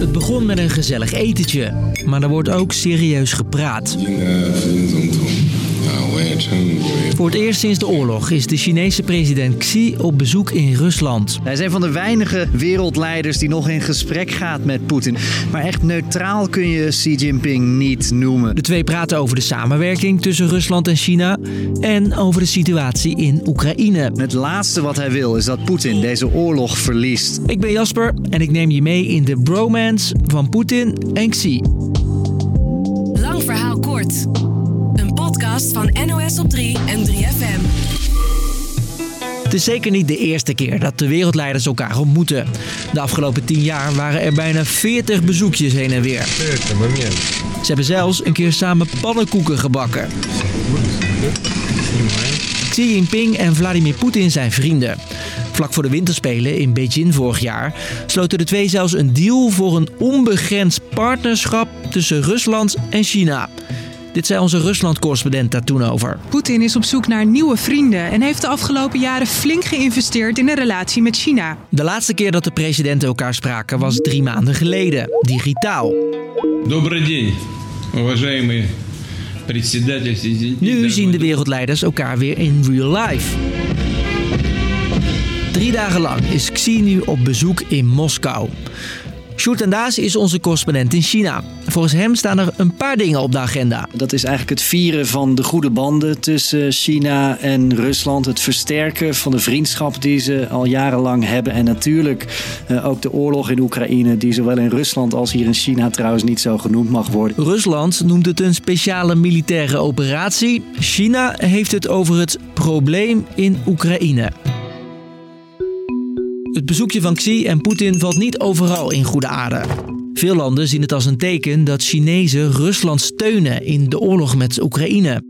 Het begon met een gezellig etentje, maar er wordt ook serieus gepraat. Voor het eerst sinds de oorlog is de Chinese president Xi op bezoek in Rusland. Hij is een van de weinige wereldleiders die nog in gesprek gaat met Poetin. Maar echt neutraal kun je Xi Jinping niet noemen. De twee praten over de samenwerking tussen Rusland en China en over de situatie in Oekraïne. Het laatste wat hij wil is dat Poetin deze oorlog verliest. Ik ben Jasper en ik neem je mee in de bromance van Poetin en Xi. Lang verhaal kort. Podcast van NOS op 3 en 3FM. Het is zeker niet de eerste keer dat de wereldleiders elkaar ontmoeten. De afgelopen tien jaar waren er bijna 40 bezoekjes heen en weer. Ze hebben zelfs een keer samen pannenkoeken gebakken. Xi Jinping en Vladimir Poetin zijn vrienden. Vlak voor de winterspelen in Beijing vorig jaar sloten de twee zelfs een deal voor een onbegrensd partnerschap tussen Rusland en China. Dit zei onze Rusland-correspondent daar toen over. Poetin is op zoek naar nieuwe vrienden en heeft de afgelopen jaren flink geïnvesteerd in een relatie met China. De laatste keer dat de presidenten elkaar spraken was drie maanden geleden, digitaal. Добрый день, уважаемый председатель Си Цзиньпин. Nu zien de wereldleiders elkaar weer in real life. Drie dagen lang is Xi nu op bezoek in Moskou. Sjoerd en Daas is onze correspondent in China. Volgens hem staan er een paar dingen op de agenda. Dat is eigenlijk het vieren van de goede banden tussen China en Rusland. Het versterken van de vriendschap die ze al jarenlang hebben. En natuurlijk eh, ook de oorlog in Oekraïne, die zowel in Rusland als hier in China trouwens niet zo genoemd mag worden. Rusland noemt het een speciale militaire operatie. China heeft het over het probleem in Oekraïne. Het bezoekje van Xi en Poetin valt niet overal in goede aarde. Veel landen zien het als een teken dat Chinezen Rusland steunen in de oorlog met Oekraïne.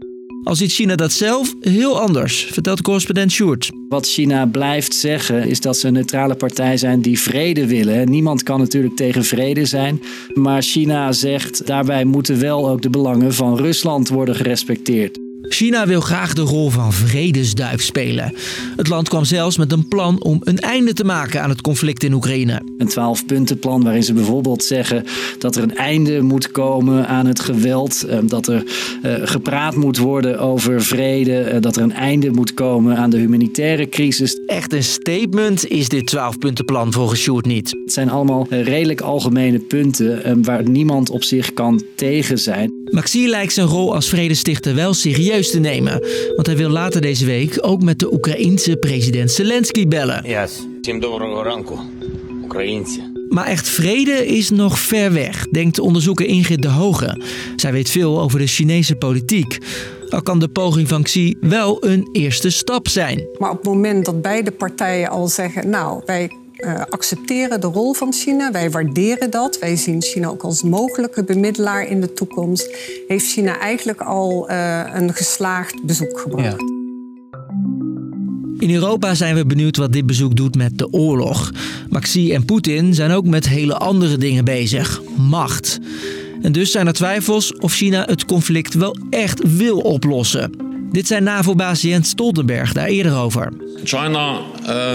Al ziet China dat zelf heel anders, vertelt correspondent Sjoerd. Wat China blijft zeggen is dat ze een neutrale partij zijn die vrede willen. Niemand kan natuurlijk tegen vrede zijn. Maar China zegt daarbij moeten wel ook de belangen van Rusland worden gerespecteerd. China wil graag de rol van vredesduif spelen. Het land kwam zelfs met een plan om een einde te maken aan het conflict in Oekraïne. Een twaalfpuntenplan waarin ze bijvoorbeeld zeggen dat er een einde moet komen aan het geweld. eh, Dat er eh, gepraat moet worden over vrede. eh, Dat er een einde moet komen aan de humanitaire crisis. Echt een statement is dit 12-puntenplan volgens Sjoerd niet. Het zijn allemaal redelijk algemene punten waar niemand op zich kan tegen zijn. Maxi lijkt zijn rol als vredestichter wel serieus serieus te nemen. Want hij wil later deze week ook met de Oekraïense president Zelensky bellen. Yes. Maar echt vrede is nog ver weg, denkt onderzoeker Ingrid de Hoge. Zij weet veel over de Chinese politiek. Al kan de poging van Xi wel een eerste stap zijn. Maar op het moment dat beide partijen al zeggen: Nou, wij eh, accepteren de rol van China, wij waarderen dat, wij zien China ook als mogelijke bemiddelaar in de toekomst, heeft China eigenlijk al eh, een geslaagd bezoek gebracht. In Europa zijn we benieuwd wat dit bezoek doet met de oorlog. Maar Xi en Poetin zijn ook met hele andere dingen bezig. Macht. En dus zijn er twijfels of China het conflict wel echt wil oplossen. Dit zei NAVO-baas Jens Stoltenberg daar eerder over. China uh,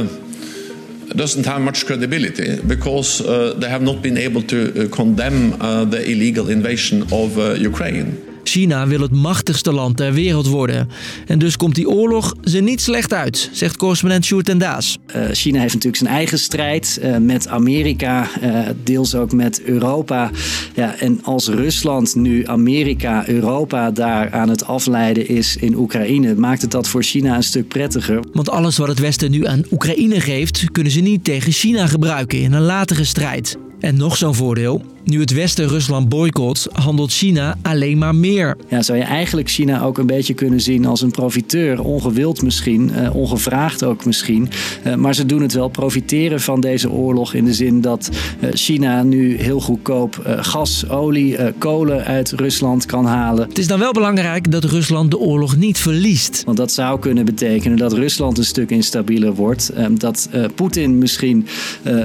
doesn't have much credibility because uh, they have not been able to uh, condemn uh, the illegal invasion of uh, Ukraine. China wil het machtigste land ter wereld worden. En dus komt die oorlog ze niet slecht uit, zegt correspondent Sjoerd en Daas. Uh, China heeft natuurlijk zijn eigen strijd uh, met Amerika, uh, deels ook met Europa. Ja, en als Rusland nu Amerika, Europa daar aan het afleiden is in Oekraïne, maakt het dat voor China een stuk prettiger. Want alles wat het Westen nu aan Oekraïne geeft, kunnen ze niet tegen China gebruiken in een latere strijd. En nog zo'n voordeel. Nu het Westen Rusland boycott, handelt China alleen maar meer. Ja, zou je eigenlijk China ook een beetje kunnen zien als een profiteur. Ongewild misschien, uh, ongevraagd ook misschien. Uh, maar ze doen het wel profiteren van deze oorlog in de zin dat uh, China nu heel goedkoop gas, olie, kolen uit Rusland kan halen. Het is dan wel belangrijk dat Rusland de oorlog niet verliest. Want dat zou kunnen betekenen dat Rusland een stuk instabieler wordt. dat Poetin misschien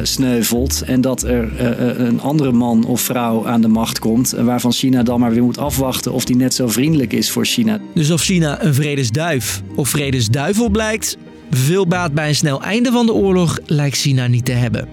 sneuvelt en dat er een andere man of vrouw aan de macht komt. Waarvan China dan maar weer moet afwachten of die net zo vriendelijk is voor China. Dus of China een vredesduif of vredesduivel blijkt, veel baat bij een snel einde van de oorlog lijkt China niet te hebben.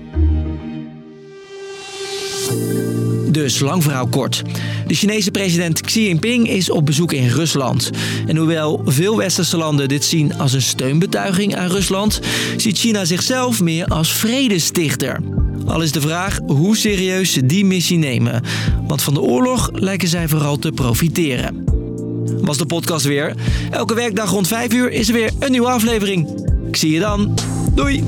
Dus, lang verhaal kort. De Chinese president Xi Jinping is op bezoek in Rusland. En hoewel veel westerse landen dit zien als een steunbetuiging aan Rusland, ziet China zichzelf meer als vredestichter. Al is de vraag hoe serieus ze die missie nemen. Want van de oorlog lijken zij vooral te profiteren. Was de podcast weer. Elke werkdag rond 5 uur is er weer een nieuwe aflevering. Ik zie je dan. Doei!